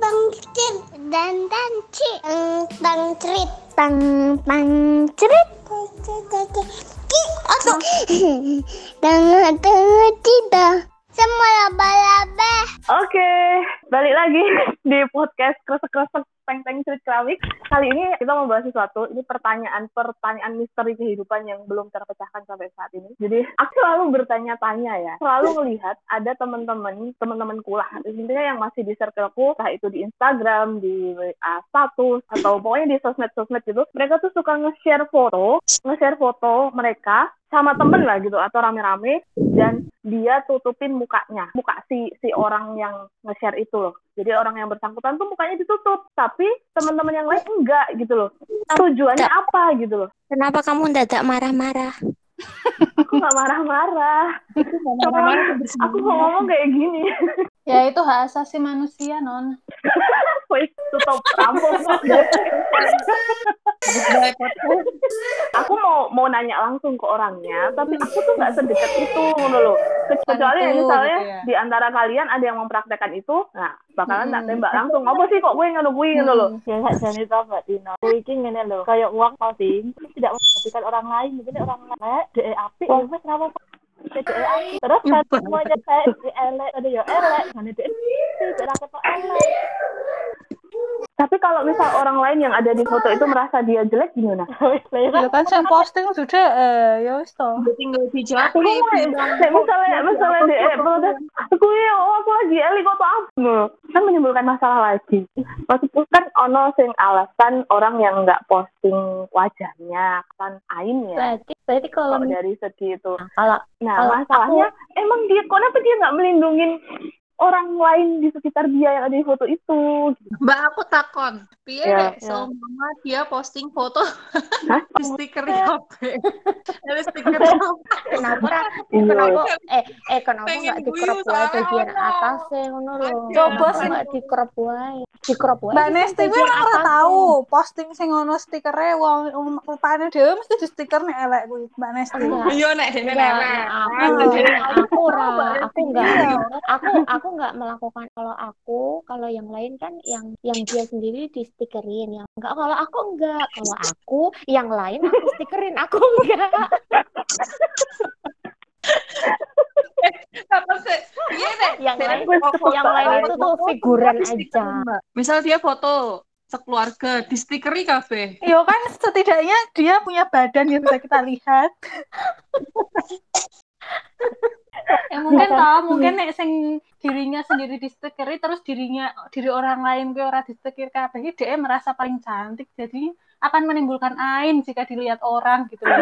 tang cerit dan dan ci tang cerit tang tang cerit ki atau tang. Tang cita semua laba-laba. Oke, balik lagi di podcast kresek-kresek Teng-Teng Cerit Kerawik. Kali ini kita mau bahas sesuatu, ini pertanyaan-pertanyaan misteri kehidupan yang belum terpecahkan sampai saat ini. Jadi, aku selalu bertanya-tanya ya, selalu melihat ada teman-teman, teman-temanku lah, intinya yang masih di circleku, entah itu di Instagram, di WA status, atau pokoknya di sosmed-sosmed gitu, mereka tuh suka nge-share foto, nge-share foto mereka sama temen lah gitu atau rame-rame dan dia tutupin mukanya muka si si orang yang nge-share itu loh jadi orang yang bersangkutan tuh mukanya ditutup tapi teman-teman yang lain enggak gitu loh. Tujuannya apa gitu loh. Kenapa kamu dadak marah-marah? Aku nggak marah-marah. Cuma aku mau ngomong kayak gini. Ya itu hak asasi manusia non. Tutup aku mau mau nanya langsung ke orangnya tapi aku tuh nggak sedekat itu ngono loh kecuali Itu, misalnya gitu ya. di antara kalian ada yang mempraktekkan itu nah bakalan tak Hmm. tembak langsung apa sih kok gue ngono gue ngono loh Ya nggak jadi tau Mbak. Aku iki ngene lho, kayak uang posting tidak memperhatikan orang lain, mungkin orang lain DE api, ya wes kenapa. Terus kan semuanya kayak DE elek, ada ya elek, mana DE tidak aku kok elek. Tapi kalau misal orang lain yang ada di foto itu merasa dia jelek gimana? Ya. Kan yang posting sudah eh ya wis toh. tinggal dijawab aku mau kayak misalnya misalnya dia protes aku ya oh, aku lagi eli kok tuh apa kan menimbulkan masalah lagi. Maksudku kan ono sing alasan orang yang nggak posting wajahnya kan ain ya berarti berarti kalau dari segi itu. Kalau nah masalahnya emang dia kenapa dia nggak melindungin orang lain di sekitar dia yang ada di foto itu Mbak aku takon, piye Ya, nek seumpama dia posting foto di stiker HP. Ada stiker HP. kenapa Iya. kenapa eh eh kenapa Pengen nggak guyu dikerep wae bagian ono. atasnya ngono lho Coba nggak dikerep wae dikerep wae Mbak Nesti kuwi ora tahu posting sing ono stikere wong rupane dhewe mesti di stiker nek elek kuwi Mbak Nesti. Enggak. Iya nek dene Enggak, elek. aku, Nek aku ora, aku enggak, Iya. aku aku enggak melakukan kalau aku, kalau yang lain kan yang yang dia sendiri di stikerin, yang enggak kalau aku enggak, kalau aku yang lain aku stikerin, aku enggak. apa sih? Piye nek Yang lain, foto- yang lain itu tuh figuran aja. Mbak. Misal dia foto sekeluarga di stikeri kabeh. Yo kan setidaknya dia punya badan yang bisa kita lihat. ya mungkin toh mungkin nek sing dirinya sendiri di stikeri terus dirinya diri orang lain ke ora di stiker kabeh dia merasa paling cantik jadi akan menimbulkan ain jika dilihat orang gitu loh.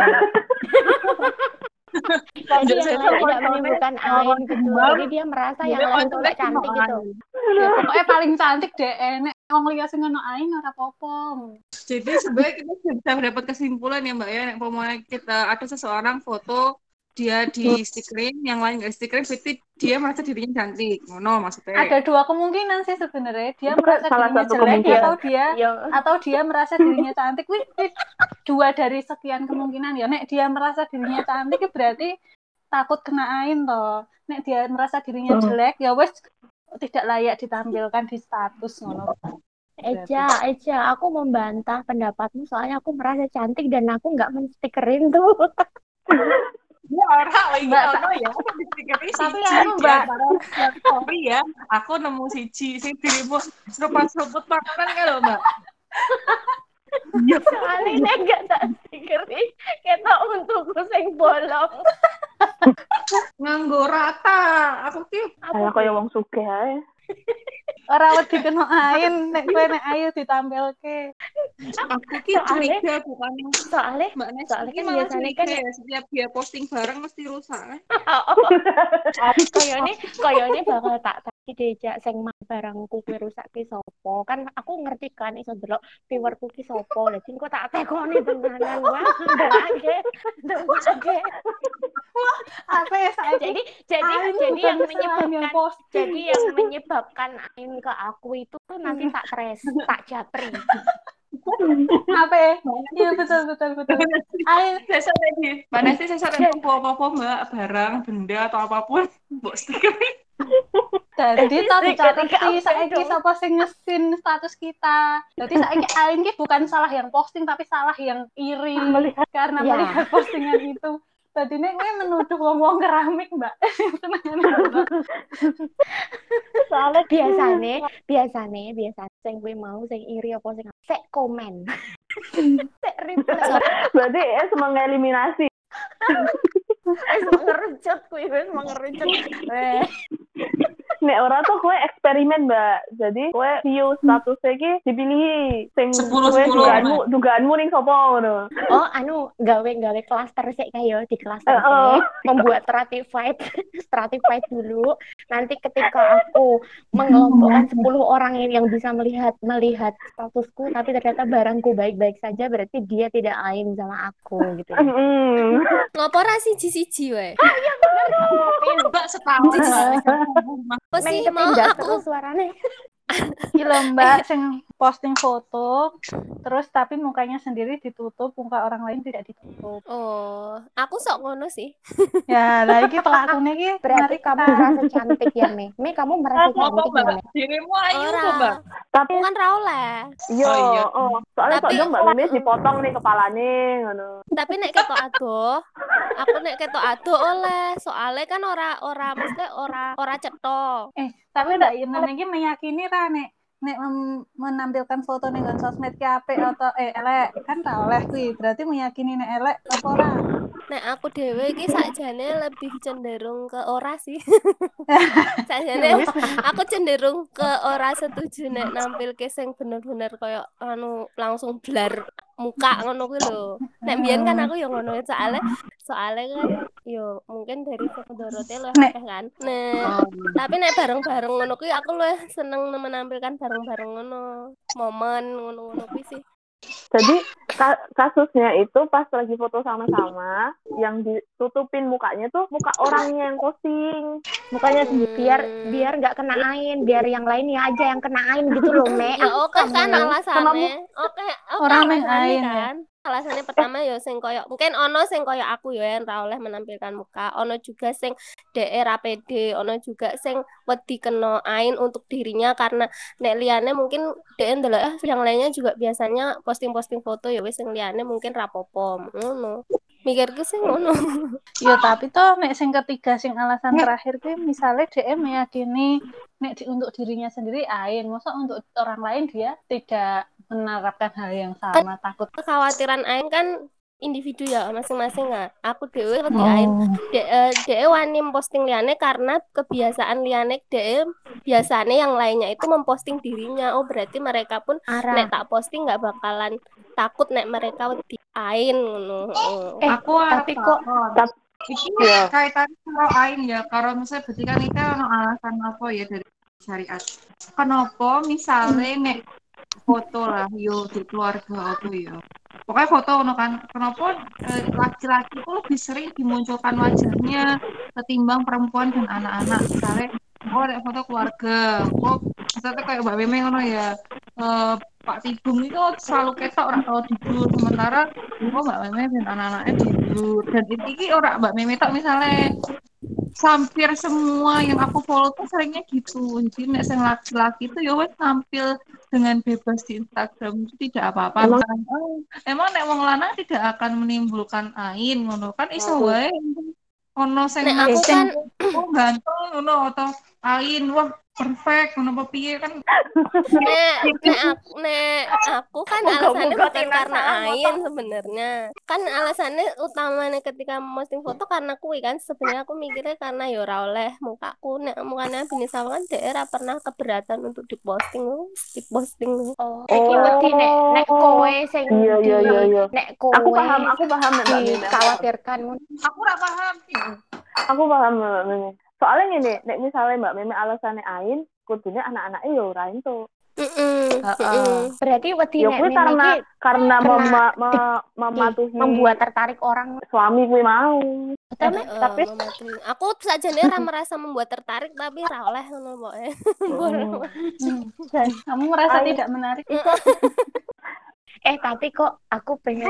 Jadi yang lain tidak menimbulkan ain gitu. Jadi dia merasa yang Dia lain tuh cantik gitu. ya pokoknya paling cantik deh nek wong liya sing ngono ain ora apa-apa. Jadi sebenarnya kita bisa dapat kesimpulan ya Mbak ya, nek kita ada seseorang foto dia di stikerin, yang lain nggak stikerin, berarti dia merasa dirinya cantik. Ngono maksudnya. Ada dua kemungkinan sih sebenarnya. Dia Itu merasa salah dirinya satu jelek kemungkinan. atau dia Ya, atau dia merasa dirinya cantik. Wih, wih, dua dari sekian kemungkinan ya. Nek dia merasa dirinya cantik ya berarti takut kena ain toh. Nek dia merasa dirinya Hmm. jelek ya wes tidak layak ditampilkan di status ngono. Eja, Eja, aku membantah pendapatmu soalnya aku merasa cantik dan aku nggak menstikerin tuh. Ya orang lagi Mbak, ono ya, tapi di Mbak. story ya. Aku nemu siji sing dirimu seruput-seruput makanan kan lho Mbak. Iya. Soalnya nek nggak tak stikerin, kita untukku sing bolong. Nganggo rata. Aku ki kayak kayak wong sugih ae Ora wedi kena ain nek kowe nek ayu ditampilke. Aku ki Soalnya- curiga bukan yang Soalnya Mbak Nes Soalnya ini kan biasanya kan- ya setiap dia posting barang mesti rusak. eh. koyone koyone bakal tak taki dejak sing mang barangku kuwi rusak ki sapa. Kan aku ngerti kan iso delok viewerku ki sapa. Lah kok tak tekoni tenanan wae. Ndake. Ndake. Apa ya saiki? Jadi jadi jadi bukan yang menyebabkan jadi yang menyebabkan Ain ke aku itu tuh nanti tak tres, tak japri. Apa ya? Iya betul betul betul. Ain Saya tadi, Mbak Nesti saya sampai apa-apa Mbak, barang, benda atau apa pun, mbok stiker Jadi tak Ketika dicatat saiki dong. sapa sing ngesin status kita. Jadi saiki Ain ki bukan salah yang posting tapi salah yang iri Melihat. karena Ya. melihat postingan itu. Tadi ini gue menuduh wong-wong keramik, Mbak. Soalnya biasane biasane biasane sing kuwi mau sing iri apa sing sek komen. Sek reply. Berarti es mengeliminasi. wis mau ngerucut wis mau ngerucut. Eh Nek ora tuh kue eksperimen, Mbak. Jadi kue view statusnya ki dipilih sing Sepuluh, kue sepuluh, dugaanmu dugaanmu ning sapa ngono. oh anu gawe gawe klaster sik kayo di klaster Heeh. sik, membuat stratified stratified dulu nanti ketika aku mengelompokkan 10 orang ini yang bisa melihat melihat statusku tapi ternyata barangku baik-baik saja berarti dia tidak lain sama aku gitu ya. Mm. Ngopo ra siji-siji wae? Mbak setahun Apa sih? Mau aku terus suarane Lho Mbak sing posting foto terus tapi mukanya sendiri ditutup, muka orang lain tidak ditutup. Oh, aku sok ngono sih. Ya, lah iki pelakune iki berarti mari kamu kita- merasa cantik ya Me Me kamu merasa apa cantik ya mbak Me dirimu ayu mbak Tapi Bukan ra oleh. yo, Oh, iya. oh, soalnya Tapi- soalnya Mbak Mimis dipotong nih kepalanya ngono. Tapi nek ketok adoh, aku nek ketok adoh oleh. Soalnya kan ora ora mesti ora ora cetok. Eh, tapi ndak Yemen iki meyakini ra nek nek menampilkan foto ning nggon sosmed ki apik atau eh elek kan ra oleh kuwi. Berarti meyakini nek elek apa ora? Nek aku dhewe iki sakjane lebih cenderung ke ora sih. sakjane aku cenderung ke ora setuju nek nampilke sing bener-bener koyo anu langsung blar muka ngono kuwi lho. Nek mbiyen kan aku ya ngono soalnya soalnya kan yo mungkin dari Nek- akeh kan. Nek tapi nek bareng-bareng ngono kuwi aku luwih seneng menampilkan bareng-bareng ngono. Momen ngono-ngono kuwi sih. Jadi ka- kasusnya itu pas lagi foto sama-sama, yang ditutupin mukanya tuh muka orangnya yang posting. mukanya sendiri biar Hmm. biar nggak kena ain biar yang lainnya aja yang kena ain gitu loh Me Ya oke kan alasannya. Oke, oke Orang main ain ya? kan. Alasannya pertama ya sing koyo mungkin ono sing koyo aku ya yang ra oleh menampilkan muka, ono juga sing DE ra pede, ono juga sing wedi kena ain untuk dirinya karena nek liyane mungkin DE ndelok ah yang lainnya juga biasanya posting-posting foto ya wis sing liyane mungkin rapopo ngono. Mikirku sih ngono. Ya tapi toh nek sing ketiga sing alasan terakhir kuwi misalnya DM meyakini nek di- untuk dirinya sendiri ain, masa untuk orang lain dia tidak menerapkan hal yang sama, takut. Kekhawatiran ain kan individu ya masing-masing nggak. Aku dhewe wedi ain. De eh, DE wani posting liane karena kebiasaan liane DE biasanya yang lainnya itu memposting dirinya. Oh berarti mereka pun Ara nek tak posting nggak bakalan takut nek mereka wedi ain ngono. Eh, aku tapi kok-. Tapi- iki Iya. kaitannya karo ain ya karo misalnya berarti kan kan ono alasan apa ya dari syariat. Kenapa misalnya nek foto lah yo di keluarga apa ya? Pokoknya foto ono kan. Kenapa eh, laki-laki itu lebih sering dimunculkan wajahnya ketimbang perempuan dan anak-anak? Misalnya oh foto keluarga oh misalnya kayak mbak Meme ngono ya eh, Pak Tibung itu selalu ketok orang tahu tidur. Sementara oh mbak Meme dan anak-anaknya tidur. Dan ini orang mbak Meme tak misalnya hampir semua yang aku follow tuh seringnya gitu. Jadi nek sing laki-laki itu ya wes tampil dengan bebas di Instagram. Itu tidak apa-apa. Emang- Kan, oh, emang nek wong lanang tidak akan menimbulkan ain ngono. Kan iso wae. Ono sing aku kan- oh ganteng ngono atau ain. Wah perfect ngono apa piye kan. Nek nek aku nek aku kan alasannya Moga-moga bukan Tina karena ain sebenarnya. Kan alasannya utamanya ketika posting foto karena kuwi kan. Sebenarnya aku mikirnya karena ya ora oleh mukaku. Nek mukanya bini sama kan daerah pernah keberatan untuk diposting diposting. Oh. Iki wedi nek nek kowe sing Iya, iya, iya, iya. nek kowe Aku paham, aku paham Mbak Mimis. dikhawatirkan. Aku ora paham Aku paham Mimis. Soalnya gini, nek misalnya Mbak Mimis alasannya ain, kudunya anak-anaknya ya ora itu. Mm-mm, Heeh. mm-mm. berarti wedi Ya nek kuwi Meme karena iki karena kena mema- me- mematuhi membuat tertarik orang suami kuwi mau. betul Me? Heeh, tapi- aku sajane ora merasa membuat tertarik tapi ra oleh ngono pokoke. dan kamu merasa tidak menarik eh tapi kok aku pengen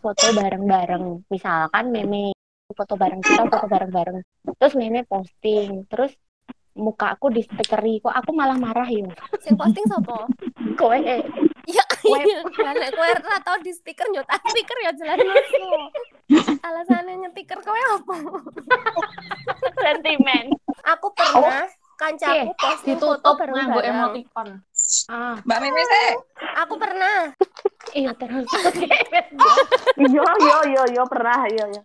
foto bareng-bareng misalkan meme foto bareng kita foto bareng-bareng terus meme posting terus muka aku di stikeri kok aku malah marah yo. Sing posting sapa? Kowe eh, Ya, iya. Lah nek kowe ora tau di stiker yo tak stiker ya jelas nusu. Alasannya nyetiker kowe apa? sentimen. Aku pernah kancaku Oke, posting foto Ditutup nganggo bareng-bareng. emoticon. Ah, Mbak Meme sih. Aku pernah. iya terus. Iya, iya, iya, iya, pernah, iya, iya.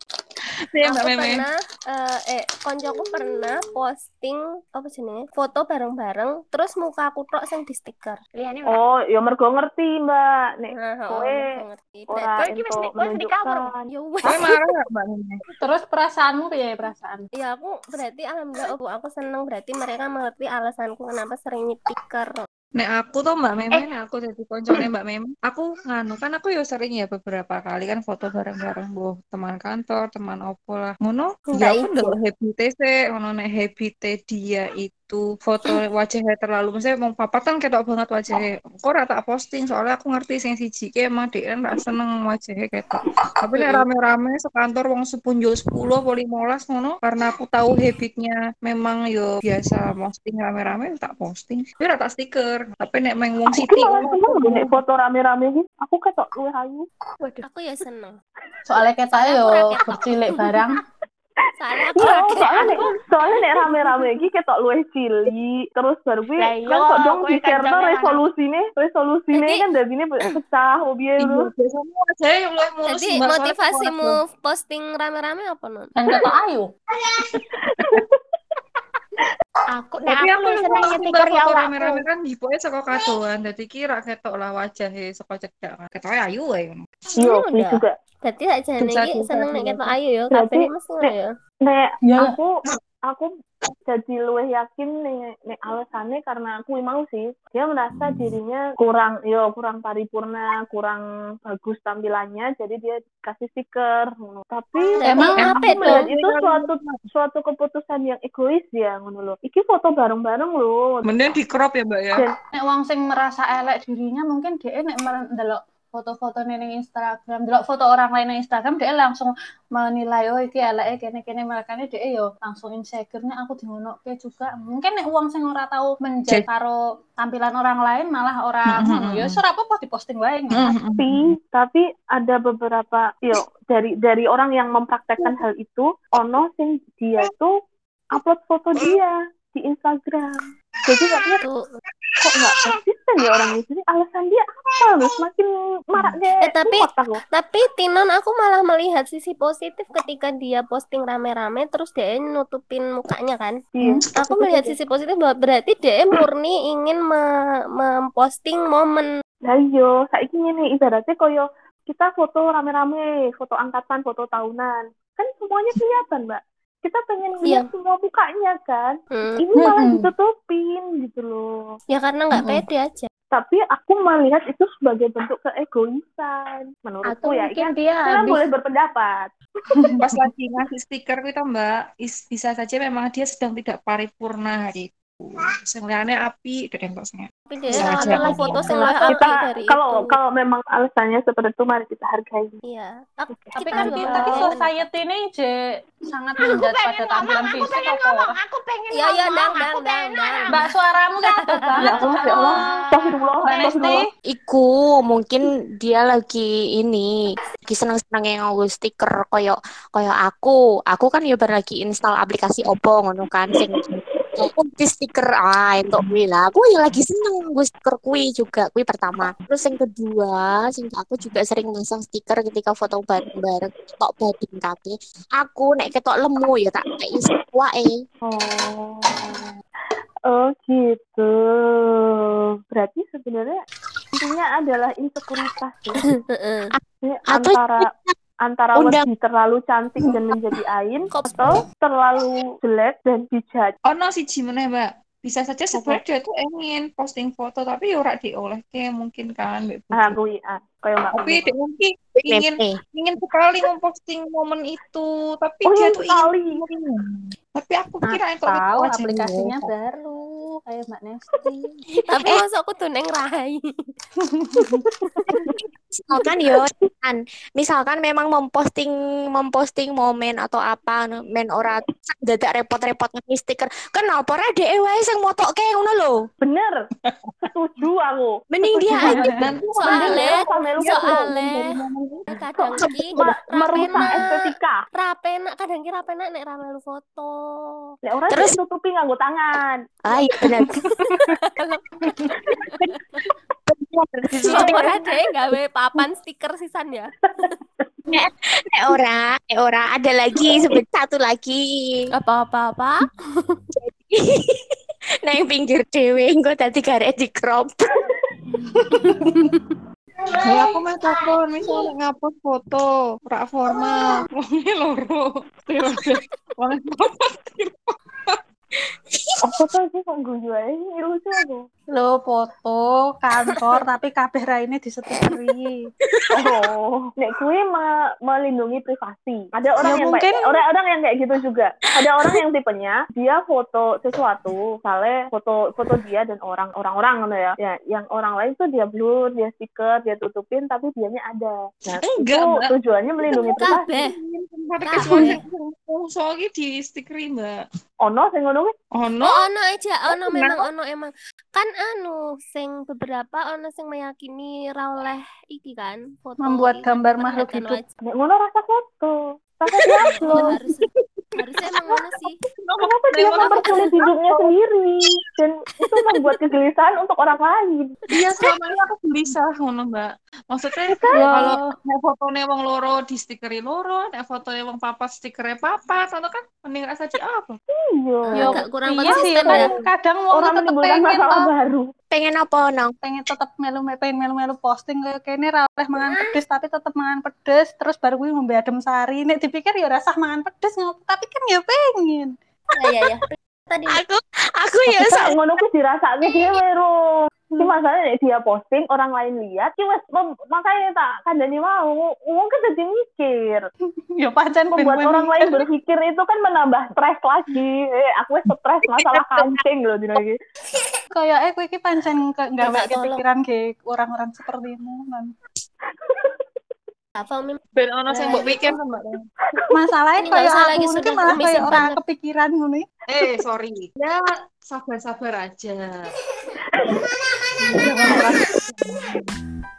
Iya Mbak aku pernah eh, eh koncoku pernah posting apa jenenge foto bareng-bareng terus muka aku tok sing di stiker. Liane Oh, ya mergo ngerti, Mbak. Nek Nah, kowe ora kowe iki wis ento di- wis di cover. menunjukkan. Ya wes. Marah nggak Mbak? Terus perasaanmu piye perasaan? Ya aku berarti alhamdulillah aku, aku seneng berarti mereka mengerti alasanku kenapa sering nyetiker. Nek aku tuh Mbak Meme, nek aku jadi koncone Mbak Meme, aku nganu kan aku ya sering ya beberapa kali kan foto bareng-bareng bu teman kantor, teman opo lah. Ngono, ya aku ndelok habite sih, ngono nek habite dia itu foto wajahnya terlalu, maksudnya mau papat kan ketok banget wajahnya. Kok ora tak posting soalnya aku ngerti sing siji ki emang dia kan gak seneng wajahnya ketok. Tapi nek rame-rame sekantor wong sepunjul 10 apa 15 ngono, karena aku tahu habitnya memang yo biasa posting rame-rame tak posting. Tapi ora tak stiker. Tapi nek meng wong Aku siti malah ngono, seneng lho nek foto rame-rame iki. Aku ketok luwih ayu. Aku ya seneng. Soalnya kita Soalnya yo bercilik barang. Soalnya aku Iya, rakyat. soalnya nek soalnya nek rame-rame iki ketok luwih cilik. Terus baru kuwi Lah kan iya, kok dong di share lanang. resolusine, resolusine kan dadine pecah obiye Iya, yang luwih mulus Jadi motivasimu aku posting rame-rame apa non? Kata ayu. Aku nek Tapi aku aku seneng nyetiker ya foto ora rame-rame kan dipoe saka kadoan. Dadi kira ketok lah wajahnya saka cedak. Ayu wae ngono. Iya, Ini kuwi udah. juga. Berarti aja Dosa, nih dosa, seneng nek ketok ayu ya, Berarti kabeh mesti ngono ya. Nek Ya. aku aku jadi luwih yakin nek nek alasannya karena aku mau sih dia merasa dirinya kurang yo kurang paripurna kurang bagus tampilannya jadi dia kasih stiker ngono. tapi Emang apa dong? itu suatu suatu keputusan yang egois ya ngono iki foto bareng-bareng loh Mending di crop ya, Mbak ya. Nek wong sing merasa elek dirinya mungkin dia nek ndelok foto-foto ning Instagram, ndelok foto orang lain ning Instagram dia langsung menilai oh iki eleke kene-kene makane dia yo langsung insecure nek aku dingonoke juga. Mungkin nek wong sing ora tahu menjadi Cek. karo tampilan orang lain malah ora Mm, mm, ngono mm. ya ora apa-apa diposting wae. Mm, ngono. mm, tapi tapi ada beberapa yo dari dari orang yang mempraktekkan hal itu ono sing dia itu upload foto dia di Instagram jadi katanya Tuh. Kok nggak konsisten ya orang ini alasan dia apa loh semakin marak deh Eh, tapi- Tapi Tinon aku malah melihat sisi positif ketika dia posting rame-rame terus dia nutupin mukanya kan. iya Aku melihat sisi positif bahwa berarti dia murni ingin me- memposting momen. Lah iya saiki ngene ibaratnya koyo kita foto rame-rame foto angkatan foto tahunan. Kan semuanya kelihatan mbak kita pengen Iya. lihat semua mukanya kan Hmm. ini malah Mm-mm. ditutupin gitu loh Ya karena nggak Mm-mm. pede aja. tapi aku melihat itu sebagai bentuk keegoisan menurutku atau ya mungkin kan dia kita habis boleh berpendapat Pas lagi ngasih stiker itu Mbak, is- bisa saja memang dia sedang tidak paripurna hari itu. Sing liyane api. Tapi adalah kan. foto Kita- kalau itu. kalau memang alasannya seperti itu mari kita hargai Iya. Tapi kita kan kita ngomong. society ini je sangat menjudge pada tampilan ngomong aku fisik pengen ngomong aku pengen Iya, iya, ngomong dang, aku dang, pengen dang, ngomong. Mbak suaramu ya banget. Allah ya Allah Astagfirullah Iku mungkin dia lagi ini lagi seneng-seneng nganggo stiker koyo koyo aku. Aku kan ya baru lagi install aplikasi Oppo ngono kan sing di stiker ah itu kuwi lah. Aku ya lagi seneng gue stiker kuwi juga kuwi pertama. Terus yang kedua, sing aku juga sering masang stiker ketika foto bareng-bareng tok bading kabeh. Aku nek ketok lemu ya tak kei wae. Oh, oh gitu. Berarti sebenarnya intinya adalah insekuritas ya. Antara antara Undang- wedi terlalu cantik dan menjadi ain atau terlalu jelek dan dijudge. Oh no siji meneh Mbak. Bisa saja sebenarnya dia tuh ingin posting foto tapi ya ora dioleh ke mungkin kan Mbak. Ah, kui, ah, kayak mbak Tapi dia mungkin ingin ingin sekali memposting momen itu, tapi Oh, dia iya tuh sekali. ingin. Tapi aku kira itu tahu wajahnya. aplikasinya baru kayak Mbak Nesti. Tapi masa aku tuh neng rai. misalkan yo kan misalkan memang memposting memposting momen atau apa men ora dadak repot-repot nge stiker kenapa ora dhek wae sing motokke ngono lho bener setuju aku mending dia aja soalnya lu soalnya kadang ki Ma- merusak rapena estetika? rapena kadang ki rapena nek rame lu foto. Nek orang Terus- tutupi nganggo tangan. Ah iya bener. Ora deh gawe papan stiker sisan ya. Nek ora nek ora ada lagi sebut satu lagi. Apa apa apa? Nang pinggir dhewe engko dadi garek di crop Ya aku mah takon misalnya ngapus foto. Rak formal, wonge loro. Wonge apa tuh sih kok guyu ini lucu aku Lo foto kantor tapi kabeh raine disetikeri. oh. Nek gue me- melindungi privasi. Ada orang Ya, yang mungkin- kayak orang orang yang kayak gitu juga. Ada orang yang tipenya dia foto sesuatu misalnya foto foto dia dan orang orang-orang gitu ya. Ya yang orang lain tuh dia blur dia stiker dia tutupin tapi dianya ada. Nah Enggak, itu Mbak. tujuannya melindungi privasi. kabeh. Pada Kabeh. kecuali soalnya di stikeri mbak. ono sing ngono kuwi? Oh Oh, no, ono aja, ono memang ono emang. Kan anu sing beberapa ono sing meyakini ra oleh iki kan, foto Membuat iki, gambar kan, makhluk hidup. nek ngono rasa foto rasa Ya, diupload harusnya emang ono sih. kenapa dia mempersulit hidupnya sendiri dan itu membuat kegelisahan untuk orang lain iya selama ini aku gelisah ngono mbak. Maksudnya Ya, kalau nek fotone wong loro di stikeri loro, nek fotone wong papat stikernya papat, atau kan mending rasa di apa? iya Ya, Agak kurang iya sih konsisten kan ya. kadang wong orang tetep menimbulkan pengen masalah baru pengen apa nang pengen tetep melu pengen melu-melu posting kayak kene ra oleh mangan pedes tapi tetep mangan pedes terus baru gue ngombe adem sari nek dipikir ya rasa mangan pedes ngopo? Tapi kan ya pengen. Ya ya ya. Tadi. Aku aku ya sama ngono kuwi dirasake dhewe ro Ki masalahnya nek dia posting orang lain lihat ki wes mem- makanya tak kandani mau wong kan jadi mikir. Ya pancen membuat orang lain berpikir itu kan menambah stres lagi. Eh aku wes stres masalah kancing loh dina iki. Kayak eh kowe iki pancen tolong. kepikiran ke orang-orang sepertimu kan apa Mim? Ben ono sing mbok pikir tuh, mbak. masalahnya usah aku sudah malah kayak orang banget. kepikiran ngono Eh sorry. Ya sabar-sabar aja.